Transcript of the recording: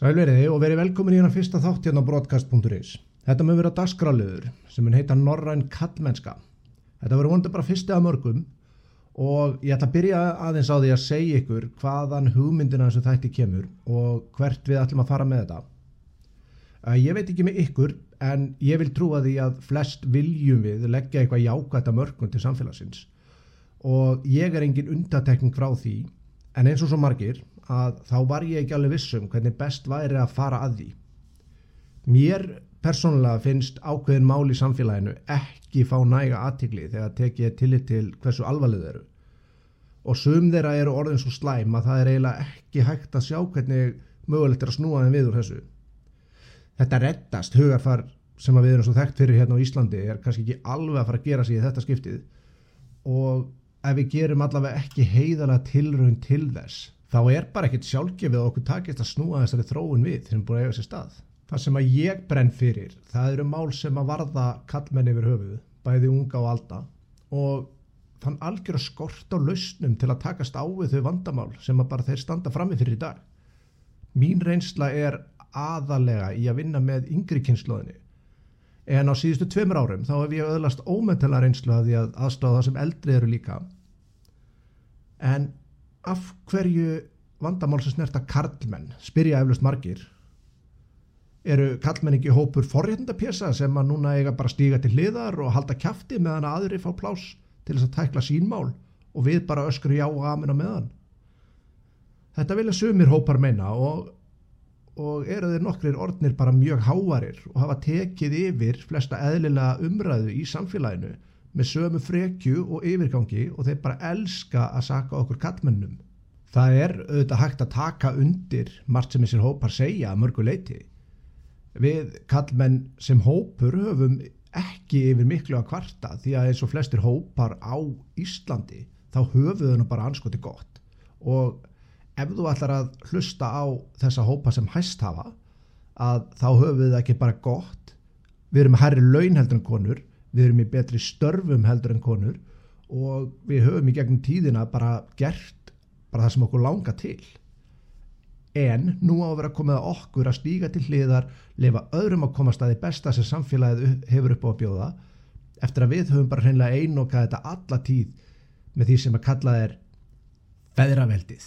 Sælveriði og verið velkomin í hérna fyrsta þátt hérna á broadcast.is. Þetta mun vera dagskráliður sem mun heita Norræn Kallmennska. Þetta verður vonandi bara fyrsti af mörgum og ég ætla að byrja aðeins á því að segja ykkur hvaðan hugmyndina þessu þætti kemur og hvert við ætlum að fara með þetta. Ég veit ekki með ykkur en ég vil trúa því að flest viljum við leggja eitthvað jákvætt að mörgum til samfélagsins og ég er engin undatekning frá því en eins og svo margir að þá var ég ekki alveg vissum hvernig best væri að fara að því. Mér persónulega finnst ákveðin mál í samfélaginu ekki fá næga aðtigli þegar tekið tillit til hversu alvarlið eru. Og sum þeirra eru orðin svo slæm að það er eiginlega ekki hægt að sjá hvernig mögulegt er að snúa þeim við úr þessu. Þetta reddast hugarfar sem við erum svo þekkt fyrir hérna á Íslandi er kannski ekki alveg að fara að gera sig í þetta skiptið og ef við gerum allavega ekki heiðalega tilraun til þess þá er bara ekkit sjálfgefið að okkur takist að snúa þessari þróun við þegar við búin að eiga sér stað. Það sem að ég brenn fyrir, það eru mál sem að varða kallmenn yfir höfuð, bæði unga og alda og þann algjör að skort á lausnum til að takast á við þau vandamál sem að bara þeir standa frammi fyrir í dag. Mín reynsla er aðalega í að vinna með yngri kynnslóðinni en á síðustu tveimur árum þá hef ég öðlast ómentala reynslu að því að aðstáða það sem eldri eru líka en af hverju vandamál sem snerta karlmenn spyrja eflust margir eru karlmenn ekki hópur forréttindapjessa sem að núna eiga bara stíga til hliðar og halda kjafti meðan aðri fá plás til þess að tækla sínmál og við bara öskru já og amin á meðan? Þetta vilja sumir hópar meina og, og eru þeir nokkrir orðnir bara mjög hávarir og hafa tekið yfir flesta eðlilega umræðu í samfélaginu með sömu frekju og yfirgangi og þeir bara elska að saka okkur kallmennum. Það er auðvitað hægt að taka undir margt sem þessir hópar segja að mörgu leiti. Við kallmenn sem hópur höfum ekki yfir miklu að kvarta því að eins og flestir hópar á Íslandi þá höfum við nú bara anskoti gott og ef þú ætlar að hlusta á þessa hópa sem hæst hafa að þá höfum við ekki bara gott við erum herri laun heldur en konur við erum í betri störfum heldur en konur og við höfum í gegnum tíðina bara gert bara það sem okkur langa til. En nú á að vera komið að okkur að stíga til hliðar lefa öðrum að komast að því besta sem samfélagið hefur upp á að bjóða eftir að við höfum bara hreinlega einokað þetta alla tíð með því sem að kalla er feðraveldið